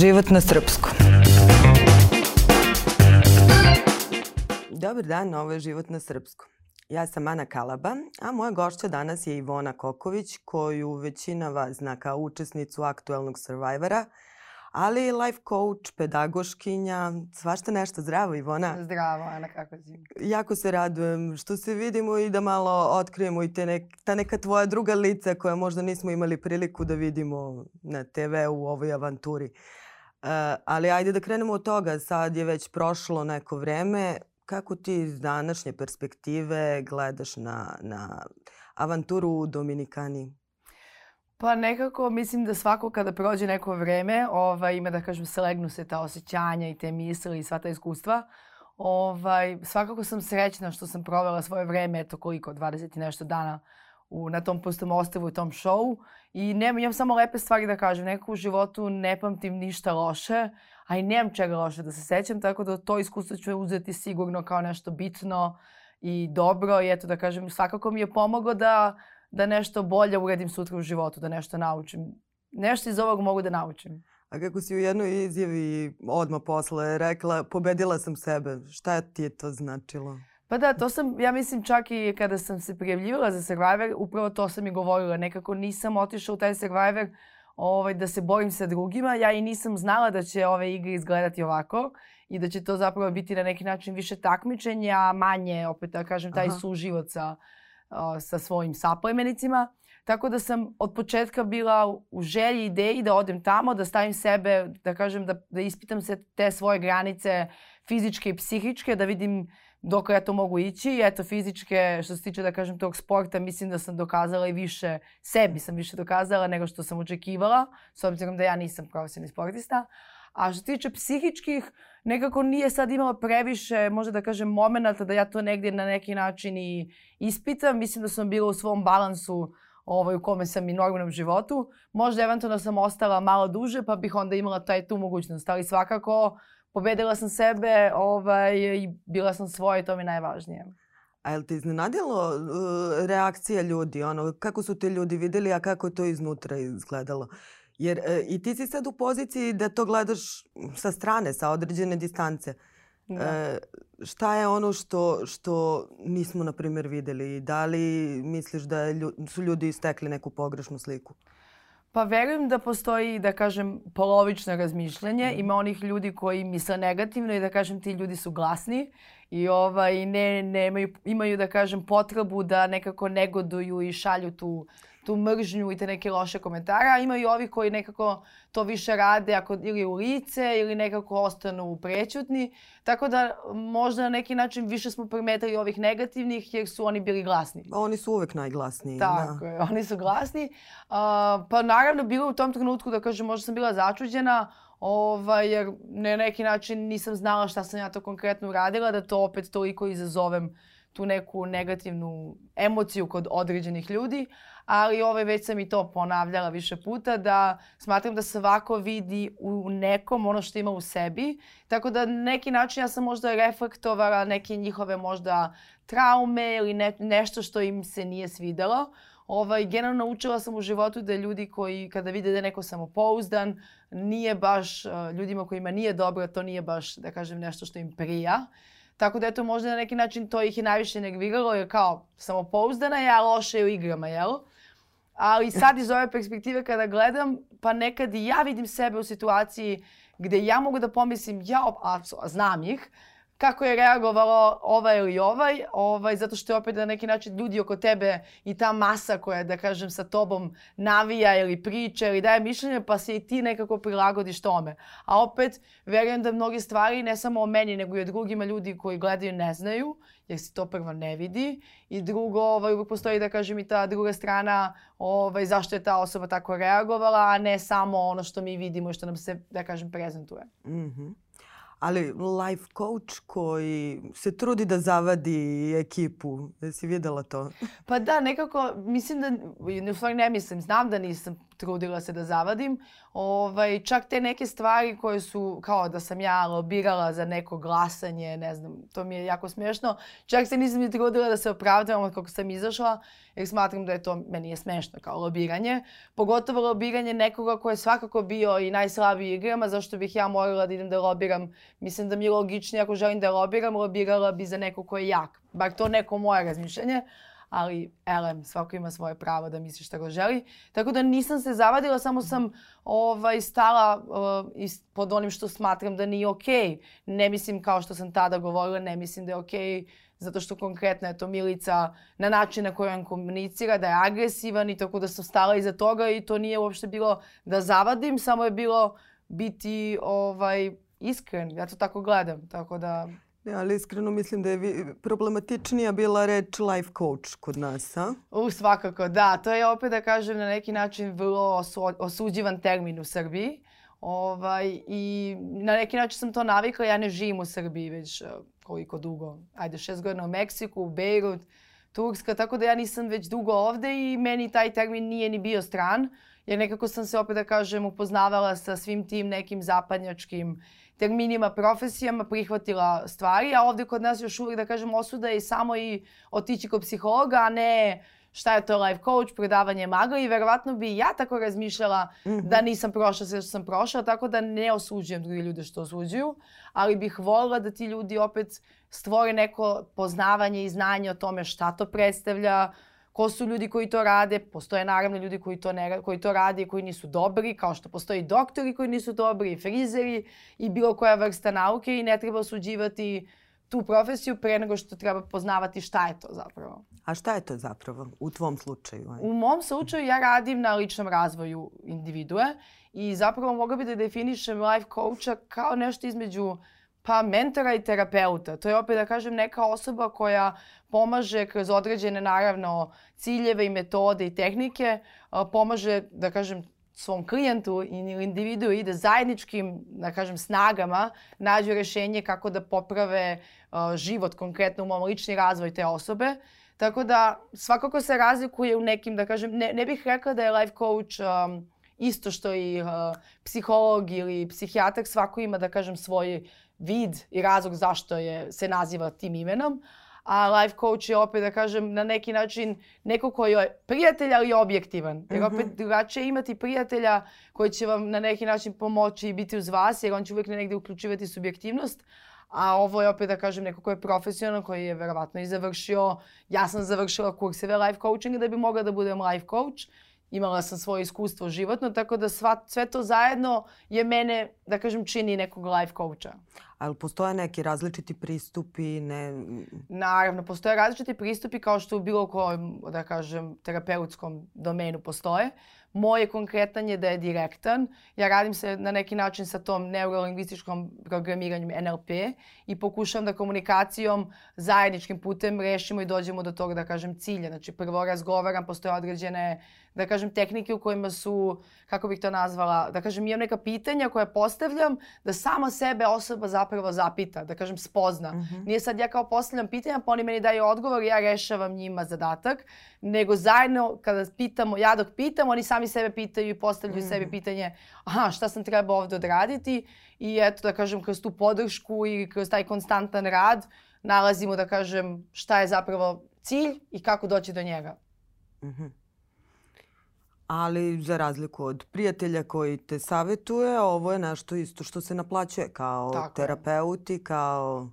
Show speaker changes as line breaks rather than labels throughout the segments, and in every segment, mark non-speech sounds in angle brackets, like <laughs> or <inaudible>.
život na srpskom. Dobar dan, ovo je život na srpskom. Ja sam Ana Kalaba, a moja gošća danas je Ivona Koković, koju većina vas zna kao učesnicu aktuelnog Survivora, ali i life coach, pedagoškinja, svašta nešto. Zdravo Ivona.
Zdravo Ana, kako si?
Jako se radujem što se vidimo i da malo otkrijemo i te nek, ta neka tvoja druga lica koja možda nismo imali priliku da vidimo na TV u ovoj avanturi. Uh, ali ajde da krenemo od toga. Sad je već prošlo neko vreme. Kako ti iz današnje perspektive gledaš na, na avanturu u Dominikani?
Pa nekako mislim da svako kada prođe neko vreme ovaj, ima da kažem slegnu se ta osjećanja i te misli i sva ta iskustva. Ovaj, svakako sam srećna što sam provela svoje vreme, eto koliko, 20 i nešto dana u, na tom pustom ostavu i tom šovu. I nemam, imam samo lepe stvari da kažem. Nekako u životu ne pamtim ništa loše, a i nemam čega loše da se sećam, tako da to iskustvo ću uzeti sigurno kao nešto bitno i dobro. I eto da kažem, svakako mi je pomoglo da da nešto bolje uradim sutra u životu, da nešto naučim. Nešto iz ovog mogu da naučim.
A kako si u jednoj izjavi odmah posle rekla, pobedila sam sebe. Šta ti je to značilo?
Pa da, to sam, ja mislim čak i kada sam se prijavljivala za Survivor, upravo to sam i govorila. Nekako nisam otišla u taj Survivor ovaj, da se borim sa drugima. Ja i nisam znala da će ove igre izgledati ovako i da će to zapravo biti na neki način više takmičenja, a manje, opet da kažem, taj Aha. suživot sa, sa svojim saplemenicima. Tako da sam od početka bila u želji ideji da odem tamo, da stavim sebe, da kažem, da, da ispitam se te svoje granice fizičke i psihičke, da vidim dok ja to mogu ići. I eto, fizičke, što se tiče, da kažem, tog sporta, mislim da sam dokazala i više, sebi sam više dokazala nego što sam očekivala, s obzirom da ja nisam profesionalni sportista. A što se tiče psihičkih, nekako nije sad imala previše, možda da kažem, momenta da ja to negdje na neki način i ispitam. Mislim da sam bila u svom balansu ovaj, u kome sam i normalnom životu. Možda eventualno sam ostala malo duže pa bih onda imala taj tu mogućnost. Ali svakako pobedila sam sebe ovaj, i bila sam svoja i to mi je najvažnije.
A je li te iznenadilo uh, reakcija ljudi? Ono, kako su te ljudi videli, a kako je to iznutra izgledalo? Jer e, i ti si sad u poziciji da to gledaš sa strane, sa određene distance. Da. E, šta je ono što, što nismo, na primjer, videli? Da li misliš da je, su ljudi istekli neku pogrešnu sliku?
Pa verujem da postoji, da kažem, polovično razmišljanje. Mm. Ima onih ljudi koji misle negativno i da kažem ti ljudi su glasni i ovaj, ne, ne imaju, imaju, da kažem, potrebu da nekako negoduju i šalju tu tu mržnju i te neke loše komentare, a ima i ovi koji nekako to više rade ako ili u lice ili nekako ostanu prećutni. Tako da možda na neki način više smo primetili ovih negativnih jer su oni bili glasni.
Oni su uvek najglasniji.
Tako da. je, oni su glasni. Uh, pa naravno bilo u tom trenutku da kažem možda sam bila začuđena ovaj, jer na neki način nisam znala šta sam ja to konkretno uradila, da to opet toliko izazovem tu neku negativnu emociju kod određenih ljudi, ali ovaj, već sam i to ponavljala više puta, da smatram da svako vidi u nekom ono što ima u sebi. Tako da neki način ja sam možda reflektovala neke njihove možda traume ili ne, nešto što im se nije svidelo. Ovaj, generalno naučila sam u životu da ljudi koji kada vide da je neko samopouzdan, nije baš, ljudima kojima nije dobro, to nije baš, da kažem, nešto što im prija. Tako da eto možda na neki način to ih je najviše negviralo jer kao samopouzdana je, a loše je u igrama, jel? Ali sad iz ove perspektive kada gledam, pa nekad i ja vidim sebe u situaciji gde ja mogu da pomislim, ja, a, znam ih, kako je reagovalo ovaj ili ovaj, ovaj, zato što je opet na neki način ljudi oko tebe i ta masa koja, da kažem, sa tobom navija ili priča ili daje mišljenje, pa se i ti nekako prilagodiš tome. A opet, verujem da mnoge stvari, ne samo o meni, nego i o drugima ljudi koji gledaju ne znaju, jer se to prvo ne vidi. I drugo, ovaj, uvijek postoji, da kažem, i ta druga strana, ovaj, zašto je ta osoba tako reagovala, a ne samo ono što mi vidimo i što nam se, da kažem, prezentuje.
Mhm. Mm ali life coach koji se trudi da zavadi ekipu. Jesi videla to?
Pa da, nekako, mislim da, u stvari ne mislim, znam da nisam trudila se da zavadim. Ovaj, čak te neke stvari koje su kao da sam ja lobirala za neko glasanje, ne znam, to mi je jako smiješno. Čak se nisam ni trudila da se opravdavam od kako sam izašla, jer smatram da je to, meni je smešno kao lobiranje. Pogotovo lobiranje nekoga ko je svakako bio i najslabiji igrama, zašto bih ja morala da idem da lobiram. Mislim da mi je logičnije ako želim da lobiram, lobirala bi za neko ko je jak. Bar to neko moje razmišljanje ali elem, svako ima svoje pravo da misli šta go želi. Tako da nisam se zavadila, samo sam ovaj, stala uh, pod onim što smatram da nije okej. Okay. Ne mislim kao što sam tada govorila, ne mislim da je okej okay, zato što konkretno je to Milica na način na koji on komunicira, da je agresivan i tako da sam stala iza toga i to nije uopšte bilo da zavadim, samo je bilo biti ovaj, iskren. Ja to tako gledam, tako da...
Ja, ali iskreno mislim da je problematičnija bila reč life coach kod nas, a?
U, svakako, da. To je opet da kažem na neki način vrlo osu, osuđivan termin u Srbiji. Ovaj, I na neki način sam to navikla. Ja ne živim u Srbiji već uh, koliko dugo. Ajde, šest godina u Meksiku, u Beirut, Turska, tako da ja nisam već dugo ovde i meni taj termin nije ni bio stran. Jer nekako sam se opet da kažem upoznavala sa svim tim nekim zapadnjačkim terminima, profesijama prihvatila stvari, a ovde kod nas još uvijek, da kažem, osuda je samo i otići kod psihologa, a ne šta je to life coach, predavanje maga i verovatno bi ja tako razmišljala mm -hmm. da nisam prošla sve što sam prošla, tako da ne osuđujem drugi ljude što osuđuju, ali bih volila da ti ljudi opet stvore neko poznavanje i znanje o tome šta to predstavlja, ko su ljudi koji to rade. Postoje naravno ljudi koji to, ne, koji to rade i koji nisu dobri, kao što postoji doktori koji nisu dobri, i frizeri i bilo koja vrsta nauke i ne treba osuđivati tu profesiju pre nego što treba poznavati šta je to zapravo.
A šta je to zapravo u tvom slučaju?
U mom slučaju ja radim na ličnom razvoju individue i zapravo mogu bi da definišem life coacha kao nešto između Pa mentora i terapeuta. To je opet da kažem neka osoba koja pomaže kroz određene naravno ciljeve i metode i tehnike, pomaže da kažem svom klijentu ili individu da zajedničkim, da kažem, snagama nađu rešenje kako da poprave život, konkretno u mom lični razvoj te osobe. Tako da svakako se razlikuje u nekim, da kažem, ne, ne bih rekla da je life coach um, isto što i uh, psiholog ili psihijatar, svako ima, da kažem, svoj vid i razlog zašto je, se naziva tim imenom. A life coach je opet, da kažem, na neki način neko koji je prijatelj, ali objektivan. Jer opet -hmm. drugačije imati prijatelja koji će vam na neki način pomoći i biti uz vas, jer on će uvijek negde uključivati subjektivnost. A ovo je opet da kažem neko ko je profesionalan, koji je verovatno i završio, ja sam završila kurseve life coachinga da bi mogla da budem life coach imala sam svoje iskustvo životno, tako da sva, sve to zajedno je mene, da kažem, čini nekog life coacha.
Ali postoje neki različiti pristupi? Ne...
Naravno, postoje različiti pristupi kao što u bilo kojem, da kažem, terapeutskom domenu postoje. Moje konkretan je da je direktan. Ja radim se na neki način sa tom neurolingvističkom programiranjem NLP i pokušavam da komunikacijom zajedničkim putem rešimo i dođemo do toga, da kažem, cilja. Znači, prvo razgovaram, postoje određene da kažem, tehnike u kojima su, kako bih to nazvala, da kažem, imam neka pitanja koja postavljam, da sama sebe osoba zapravo zapita, da kažem, spozna. Mm -hmm. Nije sad ja kao postavljam pitanja, pa oni meni daju odgovor i ja rešavam njima zadatak, nego zajedno kada pitamo, ja dok pitam, oni sami sebe pitaju i postavljaju mm sebi pitanje, aha, šta sam trebao ovde odraditi? I eto, da kažem, kroz tu podršku i kroz taj konstantan rad nalazimo, da kažem, šta je zapravo cilj i kako doći do njega. Mm -hmm
ali za razliku od prijatelja koji te savetuje, ovo je nešto isto što se naplaćuje kao Tako terapeuti, kao...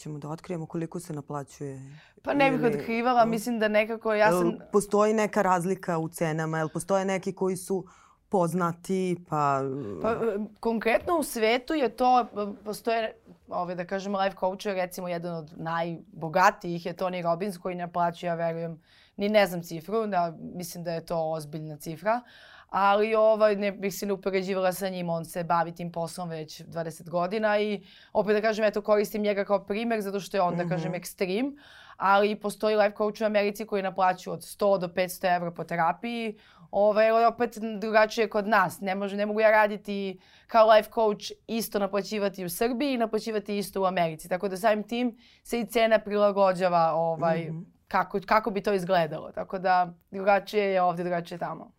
Ćemo da otkrijemo koliko se naplaćuje.
Pa ne bih otkrivala, mislim da nekako ja sam...
Postoji neka razlika u cenama, jel postoje neki koji su poznati, pa...
Pa konkretno u svetu je to, postoje, ove, da kažemo, life coach je recimo jedan od najbogatijih je Tony Robbins koji ne plaća, ja verujem, ni ne znam cifru, da, mislim da je to ozbiljna cifra, ali ovaj, ne bih se ne upoređivala sa njim, on se bavi tim poslom već 20 godina i opet da kažem, eto koristim njega kao primer zato što je on, mm -hmm. da kažem, mhm. ekstrem, ali postoji life coach u Americi koji naplaćuju od 100 do 500 evra po terapiji, Ovaj, opet drugačije kod nas. Ne, može, ne mogu ja raditi kao life coach isto naplaćivati u Srbiji i naplaćivati isto u Americi. Tako da samim tim se i cena prilagođava ovaj, mm -hmm kako, kako bi to izgledalo. Tako da drugačije je ovde, drugačije je tamo.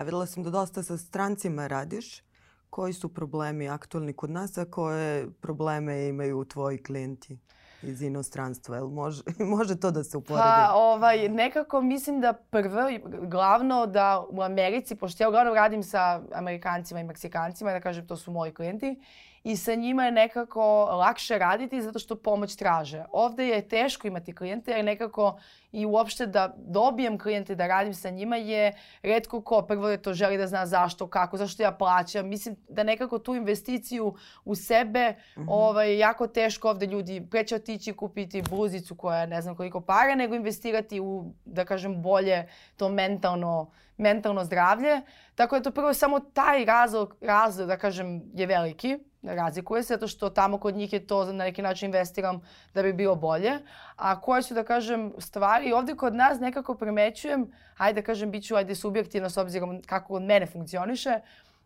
A videla sam da dosta sa strancima radiš. Koji su problemi aktualni kod nas, a koje probleme imaju tvoji klijenti? iz inostranstva. Jel može, <laughs> može to da se uporedi?
Pa, ovaj, nekako mislim da prvo, glavno da u Americi, pošto ja uglavnom radim sa Amerikancima i Meksikancima, da kažem to su moji klijenti, i sa njima je nekako lakše raditi zato što pomoć traže. Ovde je teško imati klijente jer nekako i uopšte da dobijem klijente da radim sa njima je redko ko prvo je to želi da zna zašto, kako, zašto ja plaćam. Mislim da nekako tu investiciju u sebe mm -hmm. ovaj, jako teško ovde ljudi preće otići kupiti bluzicu koja ne znam koliko para, nego investirati u, da kažem, bolje to mentalno, mentalno zdravlje. Tako da to prvo samo taj razlog, razlog da kažem, je veliki razlikuje se zato što tamo kod njih je to na neki način investiram da bi bilo bolje. A koje su da kažem stvari, ovde kod nas nekako primećujem, ajde da kažem bit ću ajde subjektivno s obzirom kako od mene funkcioniše,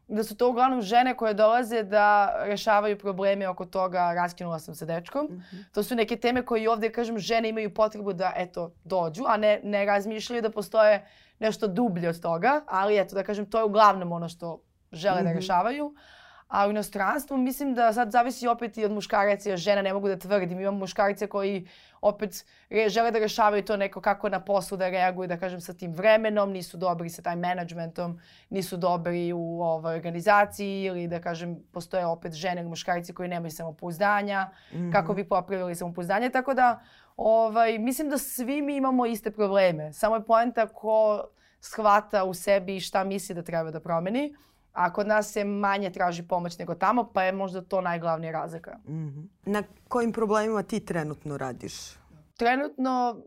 da su to uglavnom žene koje dolaze da rešavaju probleme oko toga raskinula sam sa dečkom. Mm -hmm. To su neke teme koje ovde, kažem, žene imaju potrebu da, eto, dođu, a ne, ne razmišljaju da postoje nešto dublje od toga, ali eto, da kažem, to je uglavnom ono što žele mm -hmm. da mhm. rešavaju. A u inostranstvu mislim da sad zavisi opet i od muškaraca i žena, ne mogu da tvrdim. Imam muškarice koji opet re, žele da rešavaju to neko kako na poslu da reaguju, da kažem, sa tim vremenom, nisu dobri sa taj managementom, nisu dobri u ovoj organizaciji ili da kažem, postoje opet žene ili muškarici koji nemaju samopouzdanja, mm -hmm. kako bi popravili samopouzdanje. Tako da, ovaj, mislim da svi mi imamo iste probleme. Samo je poenta ko shvata u sebi šta misli da treba da promeni. A kod nas se manje traži pomoć nego tamo, pa je možda to najglavnija razlika. Mm
-hmm. Na kojim problemima ti trenutno radiš?
Trenutno,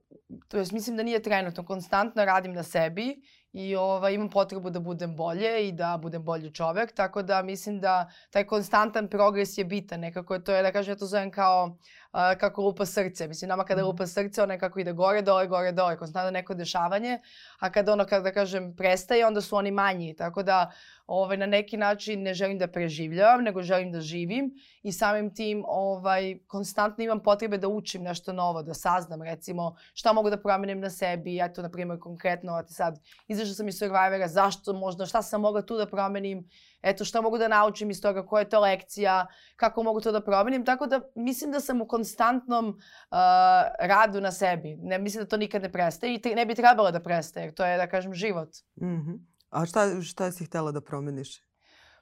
to jest mislim da nije trenutno, konstantno radim na sebi i ovaj, imam potrebu da budem bolje i da budem bolji čovek, tako da mislim da taj konstantan progres je bitan. Nekako to je, da kažem, ja to zovem kao uh, kako lupa srce. Mislim, nama kada mhm. lupa srce, ono nekako ide gore, dole, gore, dole, konstantno neko dešavanje, a kada ono, kada da kažem, prestaje, onda su oni manji. Tako da, ovaj, na neki način ne želim da preživljavam, nego želim da živim i samim tim ovaj, konstantno imam potrebe da učim nešto novo, da saznam recimo šta mogu da promenim na sebi, eto na primjer konkretno sad izašla sam iz Survivora, zašto možda, šta sam mogla tu da promenim, eto šta mogu da naučim iz toga, koja je to lekcija, kako mogu to da promenim, tako da mislim da sam u konstantnom uh, radu na sebi, ne mislim da to nikad ne prestaje i ne bi trebalo da prestaje, jer to je da kažem život.
Mm -hmm. A šta, šta si htela da promeniš?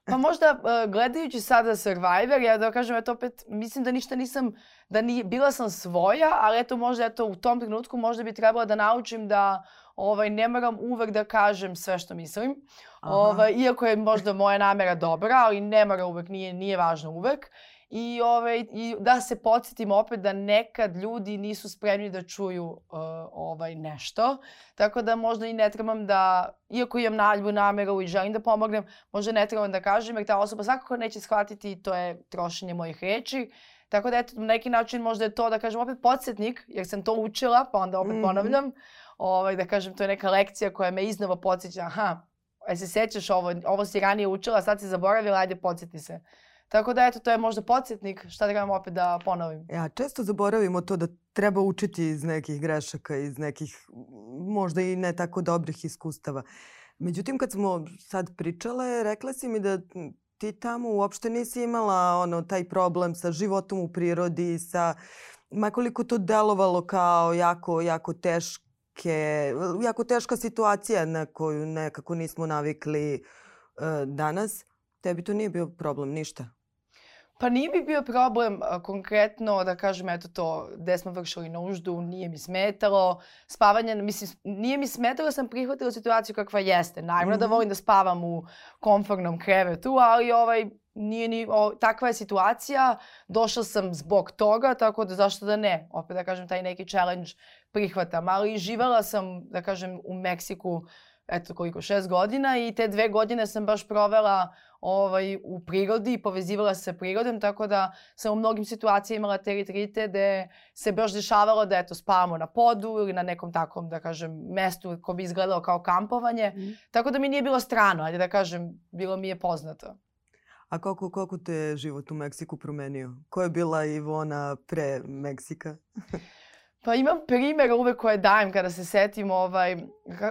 Pa možda uh, gledajući sada Survivor, ja da kažem, eto opet, mislim da ništa nisam, da ni, bila sam svoja, ali eto možda eto u tom trenutku možda bi trebala da naučim da ovaj, ne moram uvek da kažem sve što mislim. Ovaj, iako je možda moja namera dobra, ali ne mora uvek, nije, nije važno uvek. I, ovaj, I da se podsjetim opet da nekad ljudi nisu spremni da čuju uh, ovaj nešto. Tako da možda i ne trebam da, iako imam naljubu nameru i želim da pomognem, možda ne trebam da kažem jer ta osoba svakako neće shvatiti i to je trošenje mojih reči. Tako da eto, na neki način možda je to da kažem opet podsjetnik, jer sam to učila, pa onda opet mm -hmm. ponavljam. Ovaj, da kažem, to je neka lekcija koja me iznova podsjeća, aha, e se sećaš ovo, ovo si ranije učila, sad si zaboravila, ajde podsjeti se. Tako da eto, to je možda podsjetnik šta trebamo opet da ponovim.
Ja često zaboravimo to da treba učiti iz nekih grešaka, iz nekih možda i ne tako dobrih iskustava. Međutim, kad smo sad pričale, rekla si mi da ti tamo uopšte nisi imala ono, taj problem sa životom u prirodi, sa makoliko to delovalo kao jako, jako teške, jako teška situacija na koju nekako nismo navikli uh, danas. Tebi to nije bio problem, ništa?
Pa nije mi bio problem a, konkretno da kažem eto to gde smo vršili nuždu, nije mi smetalo. Spavanje, mislim, nije mi smetalo, sam prihvatila situaciju kakva jeste. Naravno mm da mhm. volim da spavam u komfortnom krevetu, ali ovaj, nije ni, o, takva je situacija, došla sam zbog toga, tako da zašto da ne? Opet da kažem, taj neki challenge prihvatam, ali živela sam, da kažem, u Meksiku eto koliko, šest godina i te dve godine sam baš provela ovaj, u prirodi i povezivala se sa prirodom, tako da sam u mnogim situacijama imala te retrite gde se baš dešavalo da eto, spavamo na podu ili na nekom takvom, da kažem, mestu ko bi izgledalo kao kampovanje. Mm. Tako da mi nije bilo strano, ajde da kažem, bilo mi je poznato.
A koliko, koliko te život u Meksiku promenio? Ko je bila Ivona pre Meksika? <laughs>
Pa imam primjer uvek koje dajem kada se setim, ovaj,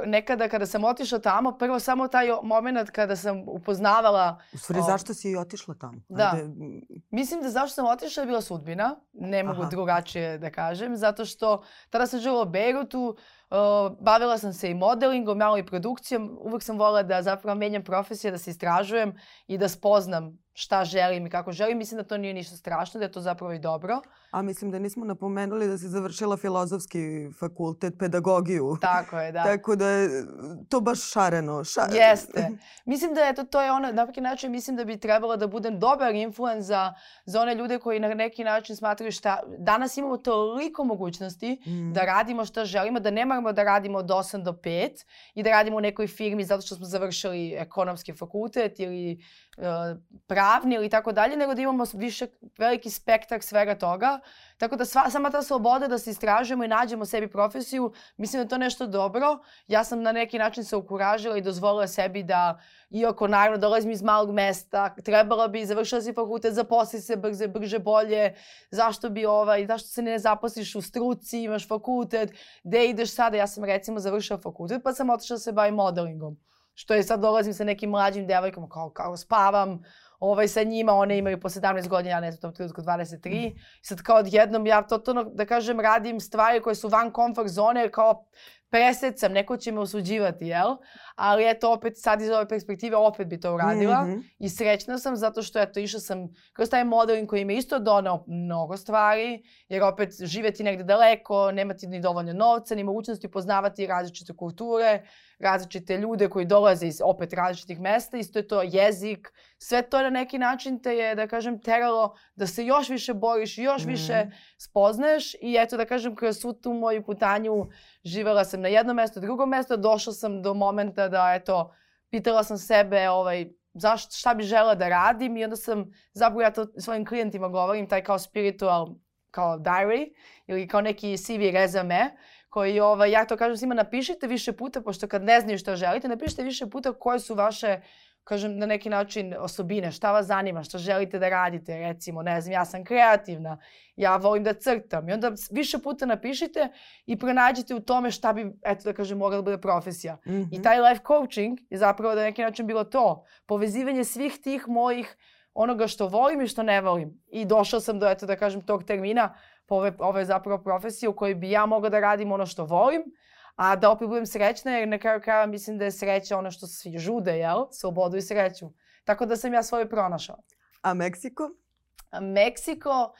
nekada kada sam otišla tamo, prvo samo taj moment kada sam upoznavala...
U stvari, o... zašto si i otišla tamo?
Da. Ajde. Mislim da zašto sam otišla je bila sudbina, ne mogu Aha. drugačije da kažem, zato što tada sam živjela u Beirutu, bavila sam se i modelingom, malo i produkcijom. Uvek sam volila da zapravo menjam profesije, da se istražujem i da spoznam šta želim i kako želim. Mislim da to nije ništa strašno, da je to zapravo i dobro.
A mislim da nismo napomenuli da si završila filozofski fakultet, pedagogiju.
Tako je, da. <laughs>
Tako da je to baš šareno. Ša...
Jeste. <laughs> Mislim da je to, to je ono, na neki način mislim da bi trebalo da budem dobar influence za, za one ljude koji na neki način smatraju šta... Danas imamo toliko mogućnosti mm. da radimo šta želimo, da ne moramo da radimo od 8 do 5 i da radimo u nekoj firmi zato što smo završili ekonomski fakultet ili pravni ili tako dalje, nego da imamo više, veliki spektar svega toga. Tako da sva, sama ta sloboda da se istražujemo i nađemo sebi profesiju, mislim da je to nešto dobro. Ja sam na neki način se ukuražila i dozvolila sebi da, iako naravno dolazim iz malog mesta, trebala bi, završila si fakultet, zaposli se brže, brže, bolje, zašto bi ovaj, zašto se ne zaposliš u struci, imaš fakultet, gde ideš sada? Ja sam recimo završila fakultet pa sam otišla da se bavim modelingom. Što je sad dolazim sa nekim mlađim devojkama, kao, kao spavam ovaj, sa njima, one imaju po 17 godina, ja ne znam, tom trenutku 23. I sad kao odjednom ja totalno, da kažem, radim stvari koje su van comfort zone, kao presecam, neko će me osuđivati, jel? Ali eto, opet sad iz ove perspektive opet bi to uradila. Mm -hmm. I srećna sam zato što eto, išla sam kroz taj modeling koji mi isto donao mnogo stvari, jer opet živeti negde daleko, nemati ni dovoljno novca, ni mogućnosti poznavati različite kulture, različite ljude koji dolaze iz opet različitih mesta, isto je to jezik, sve to na neki način te je, da kažem, teralo da se još više boriš, još mm. više spoznaješ i eto, da kažem, kroz svu tu moju putanju živela sam na jednom mestu, drugom mestu, došla sam do momenta da, eto, pitala sam sebe, ovaj, zašto, šta bi žela da radim i onda sam, zapravo ja to svojim klijentima govorim, taj kao spiritual, kao diary ili kao neki CV rezame, koji, ovaj, ja to kažem svima, napišite više puta, pošto kad ne znaju što želite, napišite više puta koje su vaše kažem, na neki način osobine, šta vas zanima, šta želite da radite, recimo, ne znam, ja sam kreativna, ja volim da crtam i onda više puta napišite i pronađite u tome šta bi, eto da kažem, mogla da bude profesija. Mm -hmm. I taj life coaching je zapravo da na neki način bilo to, povezivanje svih tih mojih onoga što volim i što ne volim. I došla sam do, eto da kažem, tog termina, po ove, ove zapravo profesije u kojoj bi ja mogla da radim ono što volim, a da opet budem srećna jer na kraju kraja mislim da je sreća ono što svi žude, jel? Slobodu i sreću. Tako da sam ja svoje pronašao.
A Meksiko?
A Meksiko,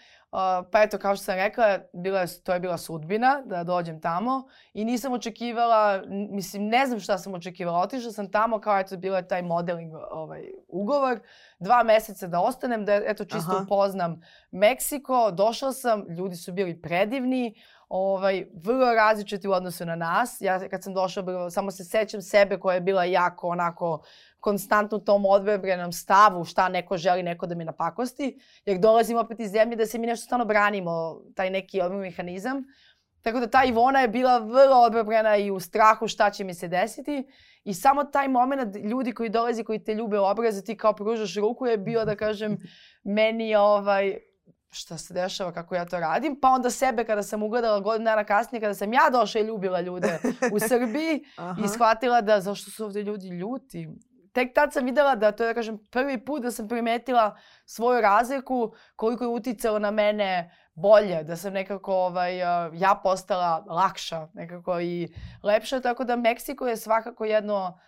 pa eto, kao što sam rekla, bila to je bila sudbina da dođem tamo i nisam očekivala, mislim, ne znam šta sam očekivala. Otišla sam tamo kao, eto, bila je taj modeling ovaj, ugovor, dva meseca da ostanem, da eto, čisto Aha. upoznam Meksiko. Došla sam, ljudi su bili predivni, ovaj, vrlo različiti u odnosu na nas. Ja kad sam došla, samo se sećam sebe koja je bila jako onako konstantno tom odbrebenom stavu šta neko želi neko da mi napakosti, jer dolazimo opet iz zemlje da se mi nešto stano branimo, taj neki odbrani mehanizam. Tako da ta Ivona je bila vrlo odbrana i u strahu šta će mi se desiti. I samo taj moment ljudi koji dolazi, koji te ljube u obrazu, ti kao pružaš ruku je bio, da kažem, <laughs> meni ovaj, šta se dešava, kako ja to radim. Pa onda sebe kada sam ugledala godinu dana kasnije, kada sam ja došla i ljubila ljude u <laughs> Srbiji i shvatila da zašto su ovde ljudi ljuti. Tek tad sam videla da, to da kažem, prvi put da sam primetila svoju razliku, koliko je uticalo na mene bolje, da sam nekako ovaj, ja postala lakša nekako i lepša, tako da Meksiko je svakako jedno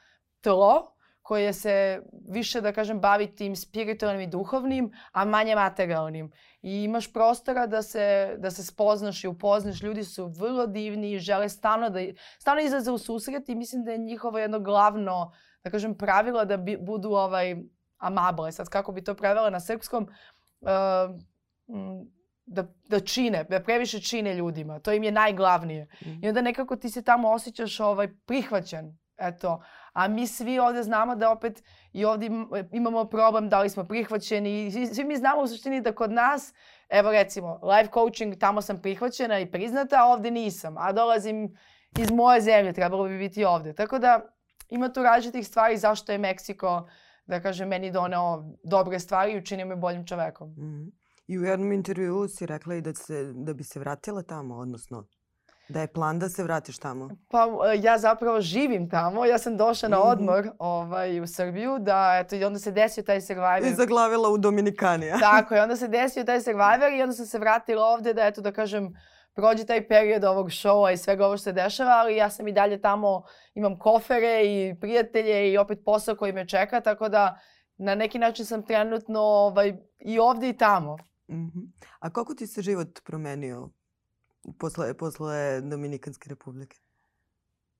tlo koje se više, da kažem, bavi tim spiritualnim i duhovnim, a manje materijalnim. I imaš prostora da se, da se spoznaš i upoznaš. Ljudi su vrlo divni i žele stalno da stalno izlaze u susret i mislim da je njihovo jedno glavno, da kažem, pravilo da bi, budu ovaj, amable. Sad kako bi to prevela na srpskom, uh, da, da čine, da previše čine ljudima. To im je najglavnije. Mm. I onda nekako ti se tamo osjećaš ovaj, prihvaćen. Eto, a mi svi ovde znamo da opet i ovde imamo problem da li smo prihvaćeni. Svi mi znamo u suštini da kod nas, evo recimo, life coaching, tamo sam prihvaćena i priznata, a ovde nisam. A dolazim iz moje zemlje, trebalo bi biti ovde. Tako da ima tu različitih stvari zašto je Meksiko, da kažem, meni doneo dobre stvari i učinio me boljim čovekom. Mm
-hmm. I u jednom intervjuu si rekla i da, se, da bi se vratila tamo, odnosno Da je plan da se vratiš tamo?
Pa ja zapravo živim tamo. Ja sam došla na
Mhm.
odmor ovaj, u Srbiju da eto i onda se desio taj Survivor.
I zaglavila u Dominikanija.
Tako je, onda se desio taj Survivor i onda sam se vratila ovde da eto da kažem prođe taj period ovog šova i svega ovo što se dešava, ali ja sam i dalje tamo, imam kofere i prijatelje i opet posao koji me čeka, tako da na neki način sam trenutno ovaj, i ovde i tamo.
Mhm. A kako ti se život promenio posle, posle Dominikanske republike?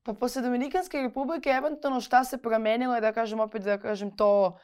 Pa posle Dominikanske republike eventualno šta se promenilo je da kažem opet da kažem to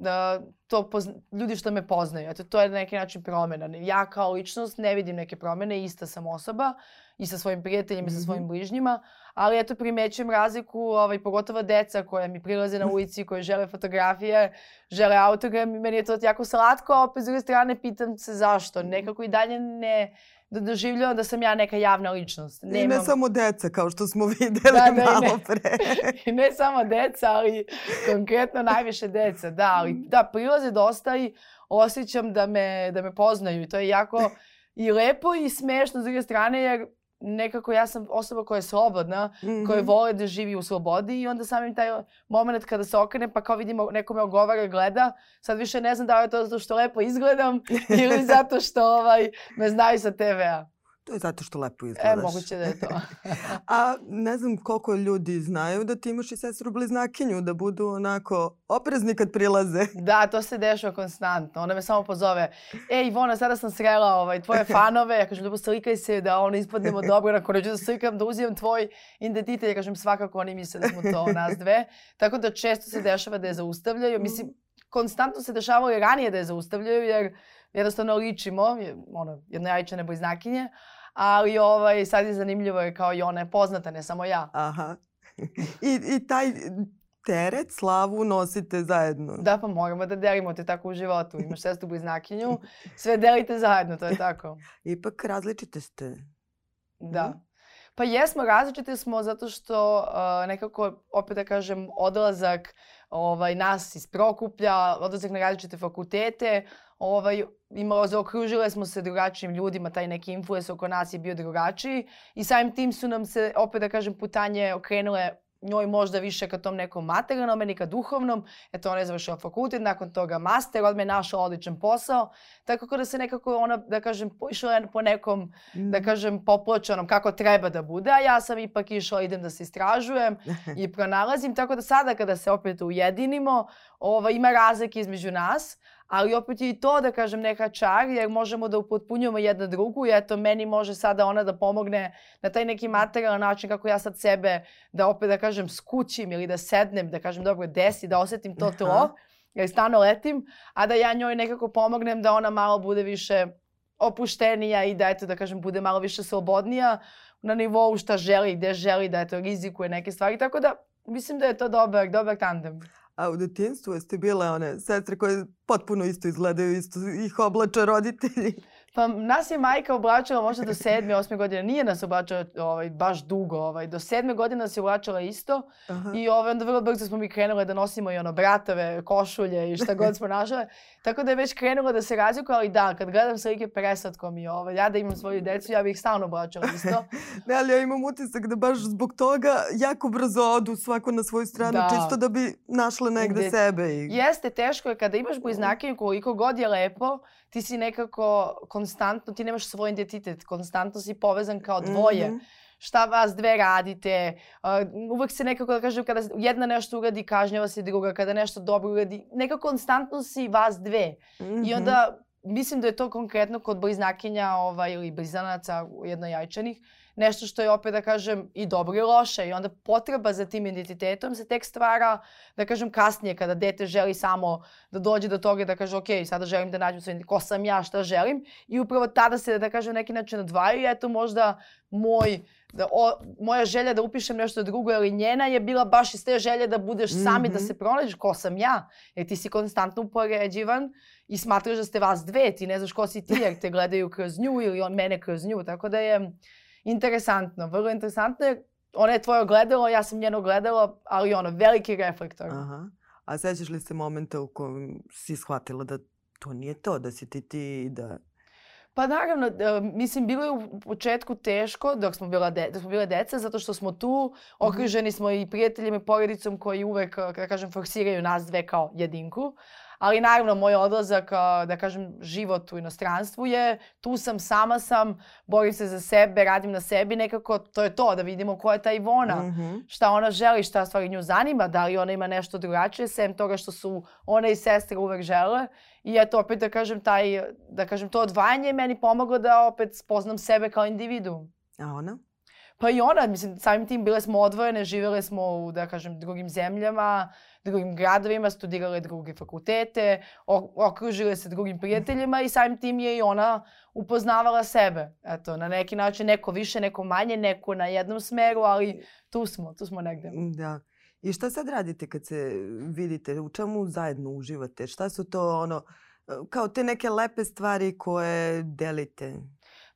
da to pozna, ljudi što me poznaju. Eto, to je na neki način promena. Ja kao ličnost ne vidim neke promene, ista sam osoba i sa svojim prijateljima i sa svojim bližnjima, ali eto primećujem razliku, ovaj, pogotovo deca koja mi prilaze na ulici, koje žele fotografije, žele autogram i meni je to jako slatko, a opet s druge strane pitam se zašto. Nekako i dalje ne da doživljavam da sam ja neka javna ličnost.
I ne samo deca, kao što smo <laughs> videli
Da, da,
malo
ne.
pre. <laughs>
I ne samo deca, ali konkretno najviše deca. Da, ali da, prilaze dosta i osjećam da me, da me poznaju. I to je jako i lepo i smešno s druge strane, jer nekako ja sam osoba koja je slobodna, koja
Mhm.
vole da živi u slobodi i onda samim taj moment kada se okrene pa kao vidimo neko me ogovara gleda, sad više ne znam da li je to zato što lepo izgledam <laughs> ili zato što ovaj, me znaju sa TV-a.
To je zato što lepo
E,
izgledaš.
moguće da je to. <laughs>
A ne znam koliko ljudi znaju da ti imaš i sestru bliznakinju, da budu onako oprezni kad prilaze. <laughs>
Da, to se dešava konstantno. Ona me samo pozove. Ej, Ivona, sada sam srela ovaj, tvoje <laughs> fanove. Ja kažem, ljubo, slikaj se da ono ispadnemo dobro. Nakon neću da slikam, da uzimam tvoj identitet. Ja kažem, svakako oni misle da smo to nas dve. Tako da često se dešava da je zaustavljaju. Mislim, konstantno se dešavalo i ranije da je zaustavljaju, jer jednostavno ličimo, ono, jednojajčane bliznakinje. Ali ovaj, sad je zanimljivo jer kao i ona je poznata, ne samo ja.
Aha. <laughs> I, I taj teret, slavu nosite zajedno.
Da, pa moramo da delimo te tako u životu. Imaš sestru bliznakinju, sve delite zajedno, to je <laughs> tako.
Ipak različite ste.
Da.
Mhm.
Pa jesmo, različite smo zato što uh, nekako, opet da kažem, odlazak ovaj, nas iz Prokuplja, odlazak na različite fakultete, ovaj, imalo, zaokružile smo se drugačijim ljudima, taj neki influence oko nas je bio drugačiji i samim tim su nam se, opet da kažem, putanje okrenule njoj možda više ka tom nekom materijalnom, meni ka duhovnom. Eto, ona je završila fakultet, nakon toga master, odmah je našla odličan posao. Tako da se nekako ona, da kažem, išla po nekom da kažem, popločanom kako treba da bude, a ja sam ipak išla, idem da se istražujem <laughs> i pronalazim, tako da sada kada se opet ujedinimo, ova, ima razlike između nas, ali opet je i to, da kažem, neka čar, jer možemo da upotpunjujemo jedna drugu i eto, meni može sada ona da pomogne na taj neki materijalan način kako ja sad sebe, da opet, da kažem, skućim ili da sednem, da kažem, dobro, desi, da osetim to
Aha.
tlo, jer stano letim, a da ja njoj nekako pomognem da ona malo bude više opuštenija i da eto da kažem bude malo više slobodnija na nivou šta želi, gde želi da eto rizikuje neke stvari. Tako da mislim da je to dobar, dobar tandem.
A u detinstvu jeste bile one sestre koje potpuno isto izgledaju, isto ih oblače roditelji.
Pa nas je majka oblačila možda do sedme, osme godine. Nije nas oblačila ovaj, baš dugo. Ovaj. Do sedme godine nas je oblačila isto.
Aha.
I ovaj, onda vrlo brzo smo mi krenule da nosimo i ono bratove, košulje i šta god smo našle. Tako da je već krenulo da se razlikuje, ali da, kad gledam slike preslatko mi je ovaj, ja da imam svoju decu, ja bih ih stalno oblačila isto. <laughs>
Ne, ali ja imam utisak da baš zbog toga jako brzo odu svako na svoju stranu,
Da.
čisto da bi našle negde
Gde-
sebe. I...
Jeste, teško je kada imaš bliznakinju koliko god je lepo, ti si nekako konstantno, ti nemaš svoj identitet, konstantno si povezan kao dvoje.
Mhm.
Šta vas dve radite, uh, uvek se nekako, da kažem, kada jedna nešto uradi, kažnjava se druga, kada nešto dobro uradi, nekako konstantno si vas dve. I
Mhm.
onda, mislim da je to konkretno kod bliznakinja ovaj, ili blizanaca jednojajčanih, nešto što je opet, da kažem, i dobro i loše. I onda potreba za tim identitetom se tek stvara, da kažem, kasnije, kada dete želi samo da dođe do toga da kaže, ok, sada želim da nađem svoj ko sam ja, šta želim. I upravo tada se, da kažem, neki način odvajaju i eto možda moj da o, moja želja da upišem nešto drugo ili njena je bila baš iz te želje da budeš sami, da
Mhm.
se pronađeš ko sam ja. Jer ti si konstantno upoređivan i smatraš da ste vas dve, ti ne znaš ko si ti jer te gledaju kroz nju ili on mene kroz nju. Tako da je interesantno, vrlo interesantno jer ona je tvoje ogledalo, ja sam njeno ogledalo, ali ono, veliki reflektor.
Aha. A sećaš li se momenta u kojem si shvatila da to nije to, da si ti ti i da...
Pa naravno, mislim, bilo je u početku teško dok smo, bila de, dok smo bile deca, zato što smo tu, okruženi smo i prijateljima i porodicom koji uvek, da kažem, forsiraju nas dve kao jedinku. Ali naravno, moj odlazak, da kažem, život u inostranstvu je, tu sam, sama sam, borim se za sebe, radim na sebi, nekako to je to, da vidimo ko je ta Ivona, mm -hmm. šta ona želi, šta stvari nju zanima, da li ona ima nešto drugačije, sem toga što su ona i sestre uvek žele. I eto, opet da kažem, taj, da kažem, to odvajanje meni pomoglo da opet spoznam sebe kao individu.
A ona?
Pa i ona, mislim, samim tim bile smo odvojene, živele smo u, da kažem, drugim zemljama, drugim gradovima, studirale druge fakultete, okružile se drugim prijateljima i samim tim je i ona upoznavala sebe. Eto, na neki način neko više, neko manje, neko na jednom smeru, ali tu smo, tu smo negde.
Da. I šta sad radite kad se vidite? U čemu zajedno uživate? Šta su to ono, kao te neke lepe stvari koje delite?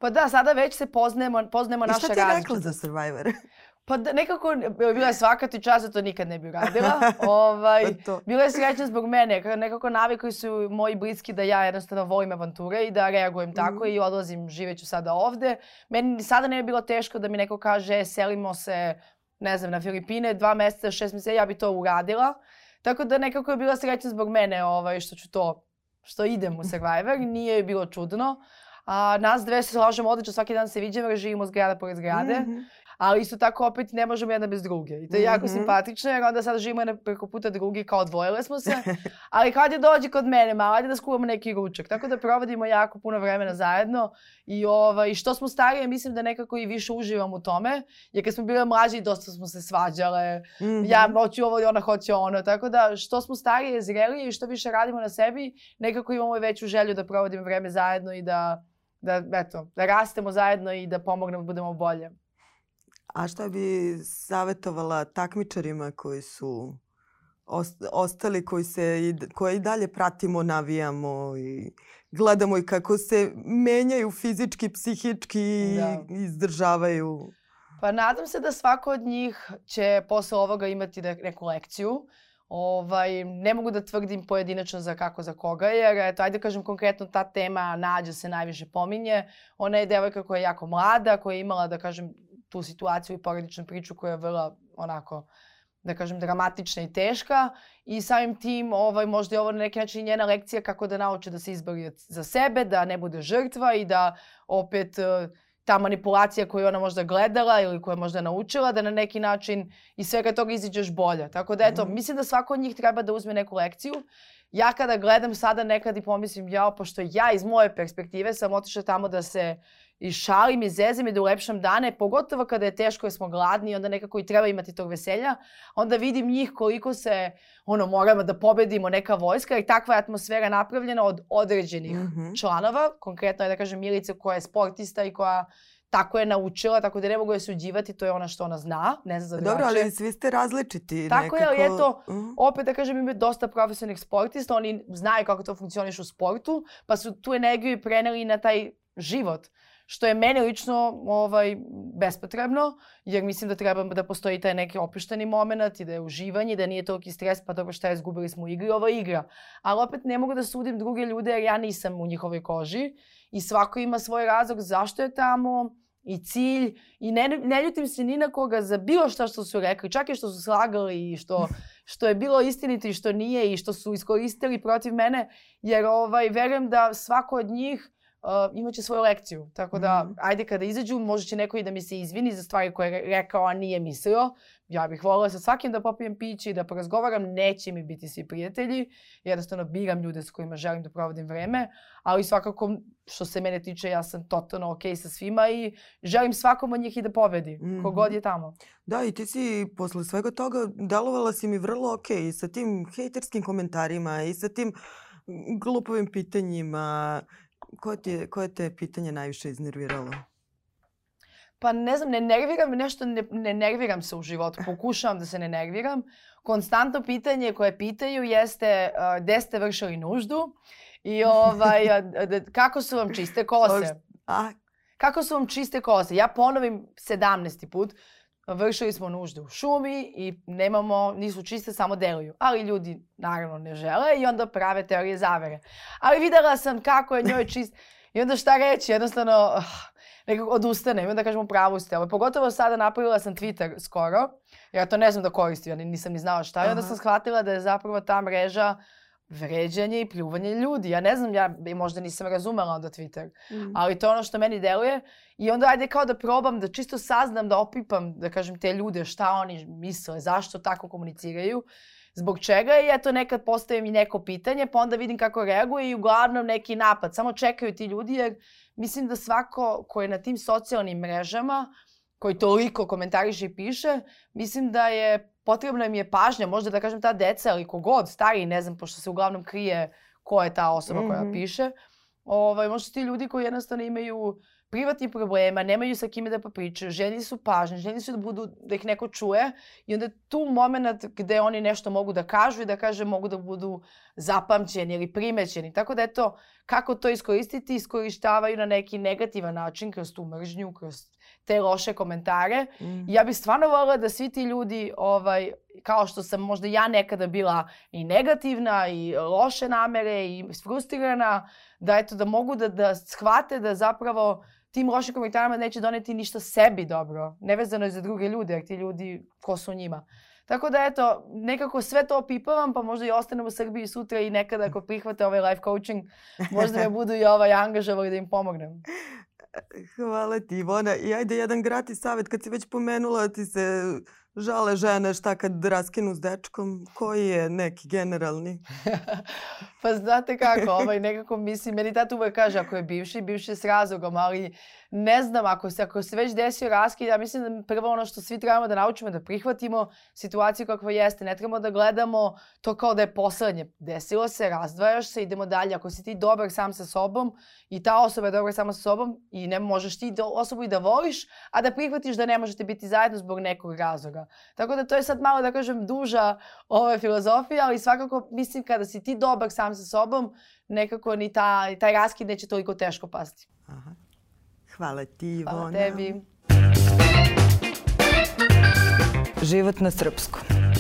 Pa da, sada već se poznajemo, poznajemo naše različite. I šta
ti rekla za Survivor? <laughs>
Pa da, nekako, bila je svaka ti časa, to nikad ne bi uradila. <laughs> ovaj, pa bila je srećna zbog mene. Nekako navikli su moji bliski da ja jednostavno volim avanture i da reagujem mm. tako i odlazim, živeću sada ovde. Meni sada ne bi bilo teško da mi neko kaže, selimo se, ne znam, na Filipine, dva meseca, šest meseca, ja bi to uradila. Tako da nekako je bila srećna zbog mene ovaj, što ću to, što idem u <laughs> Survivor. Nije bilo čudno. A, nas dve se slažemo odlično, svaki dan se viđemo, živimo zgrada pored zgrade. Mm -hmm ali isto tako opet ne možemo jedna bez druge. I to je jako mm -hmm. simpatično jer onda sad živimo jedna preko puta drugi, kao odvojile smo se. <laughs> ali kad je dođe kod mene, malo ajde da skuvamo neki ručak. Tako da provodimo jako puno vremena zajedno i ovaj, što smo starije mislim da nekako i više uživam u tome. Jer kad smo bile mlađe dosta smo se svađale. Mm -hmm. Ja hoću ovo i ona hoće ono. Tako da što smo starije, zrelije i što više radimo na sebi, nekako imamo i veću želju da provodimo vreme zajedno i da da, eto, da rastemo zajedno i da pomognemo da budemo bolje.
A šta bi savjetovala takmičarima koji su ostali, koji se i, koje i dalje pratimo, navijamo i gledamo i kako se menjaju fizički, psihički i da. izdržavaju?
Pa nadam se da svako od njih će posle ovoga imati neku lekciju. Ovaj, ne mogu da tvrdim pojedinačno za kako za koga, jer eto, ajde kažem konkretno ta tema Nađa se najviše pominje. Ona je devojka koja je jako mlada, koja je imala, da kažem, tu situaciju i porodičnu priču koja je vrlo onako da kažem, dramatična i teška i samim tim ovaj, možda je ovo na neki način njena lekcija kako da nauči da se izbori za sebe, da ne bude žrtva i da opet ta manipulacija koju ona možda gledala ili koju je možda naučila, da na neki način iz svega toga iziđeš bolje. Tako da eto, mm. mislim da svako od njih treba da uzme neku lekciju. Ja kada gledam sada nekad i pomislim, jao, pošto ja iz moje perspektive sam otišla tamo da se i šalim i zezim i da ulepšam dane, pogotovo kada je teško jer smo gladni i onda nekako i treba imati tog veselja, onda vidim njih koliko se, ono, moramo da pobedimo neka vojska i takva je atmosfera napravljena od određenih mm -hmm. članova, konkretno je da kažem Milica koja je sportista i koja tako je naučila, tako da ne mogu je suđivati, to je ona što ona zna, ne zna za drugačije.
Dobro, ali svi ste različiti.
Tako nekako... je, ali eto, uh. opet da kažem, ima dosta profesionalnih sportista, oni znaju kako to funkcioniš u sportu, pa su tu energiju preneli na taj život što je meni lično ovaj, bespotrebno, jer mislim da treba da postoji taj neki opušteni moment i da je uživanje, da nije toliki stres, pa dobro šta je, izgubili smo u igri, ovo je igra. Ali opet ne mogu da sudim druge ljude jer ja nisam u njihovoj koži i svako ima svoj razlog zašto je tamo i cilj i ne, ne ljutim se ni na koga za bilo šta što su rekli, čak i što su slagali i što, <laughs> što je bilo istinito i što nije i što su iskoristili protiv mene, jer ovaj, verujem da svako od njih uh, imaće svoju lekciju. Tako da, mm. ajde kada izađu, možda će neko i da mi se izvini za stvari koje je rekao, a nije mislio. Ja bih volila sa svakim da popijem piće i da porazgovaram. Neće mi biti svi prijatelji. Jednostavno biram ljude s kojima želim da provodim vreme. Ali svakako, što se mene tiče, ja sam totalno okej okay sa svima i želim svakom od njih i da pobedi. Mm -hmm. Kogod je tamo.
Da, i ti si posle svega toga delovala si mi vrlo okej okay, sa tim hejterskim komentarima i sa tim glupovim pitanjima Koje, ti, koje te pitanje najviše iznerviralo?
Pa ne znam, ne nerviram nešto, ne, ne nerviram se u životu. Pokušavam da se ne nerviram. Konstantno pitanje koje pitaju jeste uh, gde ste vršili nuždu i <laughs> ovaj, kako su vam čiste kose. A? Kako su vam čiste kose? Ja ponovim 17. put vršili smo nužde u šumi i nemamo, nisu čiste, samo deluju. Ali ljudi naravno ne žele i onda prave teorije zavere. Ali videla sam kako je njoj čist... I onda šta reći, jednostavno, uh, nekako odustanem i onda kažem pravu ste. Ovo, pogotovo sada napravila sam Twitter skoro, jer ja to ne znam da koristim, ja nisam ni znala šta. I onda sam shvatila da je zapravo ta mreža vređanje i pljuvanje ljudi. Ja ne znam, ja možda nisam razumela onda Twitter, mm. ali to je ono što meni deluje. I onda ajde kao da probam, da čisto saznam, da opipam, da kažem te ljude šta oni misle, zašto tako komuniciraju, zbog čega i eto nekad postavim i neko pitanje, pa onda vidim kako reaguje i uglavnom neki napad. Samo čekaju ti ljudi jer mislim da svako ko je na tim socijalnim mrežama, koji toliko komentariše i piše, mislim da je potrebna mi je pažnja, možda da kažem ta deca ili kogod, stari, ne znam, pošto se uglavnom krije ko je ta osoba mm -hmm. koja mhm. piše. Ovaj, možda ti ljudi koji jednostavno imaju privatnih problema, nemaju sa kime da popričaju, željni su pažnje, željni su da, budu, da ih neko čuje i onda tu moment gde oni nešto mogu da kažu i da kaže mogu da budu zapamćeni ili primećeni. Tako da eto, kako to iskoristiti, iskorištavaju na neki negativan način kroz tu mržnju, kroz te loše komentare. Mm. Ja bih stvarno volila da svi ti ljudi, ovaj, kao što sam možda ja nekada bila i negativna i loše namere i frustrirana, da eto da mogu da, da shvate da zapravo tim lošim komentarima neće doneti ništa sebi dobro. Nevezano je za druge ljude, jer ti ljudi, ko su njima. Tako da eto, nekako sve to opipavam, pa možda i ostanem u Srbiji sutra i nekada ako prihvate ovaj life coaching, možda me <laughs> budu i ovaj angažovali da im pomognem.
Hvala ti Ivona. I ajde jedan gratis savjet kad si već pomenula ti se žale žene šta kad raskinu s dečkom. Koji je neki generalni? <laughs>
pa znate kako, ovaj nekako mislim, meni tata uvek kaže ako je bivši, bivši je s razlogom, ali ne znam, ako se, ako se već desio raskid, ja mislim da prvo ono što svi trebamo da naučimo da prihvatimo situaciju kakva jeste. Ne trebamo da gledamo to kao da je poslednje. Desilo se, razdvajaš se, idemo dalje. Ako si ti dobar sam sa sobom i ta osoba je dobra sama sa sobom i ne možeš ti osobu i da voliš, a da prihvatiš da ne možete biti zajedno zbog nekog razloga. Tako da to je sad malo, da kažem, duža ove filozofije, ali svakako mislim kada si ti dobar sam sa sobom, nekako ni ta, taj raskid neće toliko teško pasti. Aha.
Hvala ti, Ivona.
Hvala tebi.
Život na srpskom.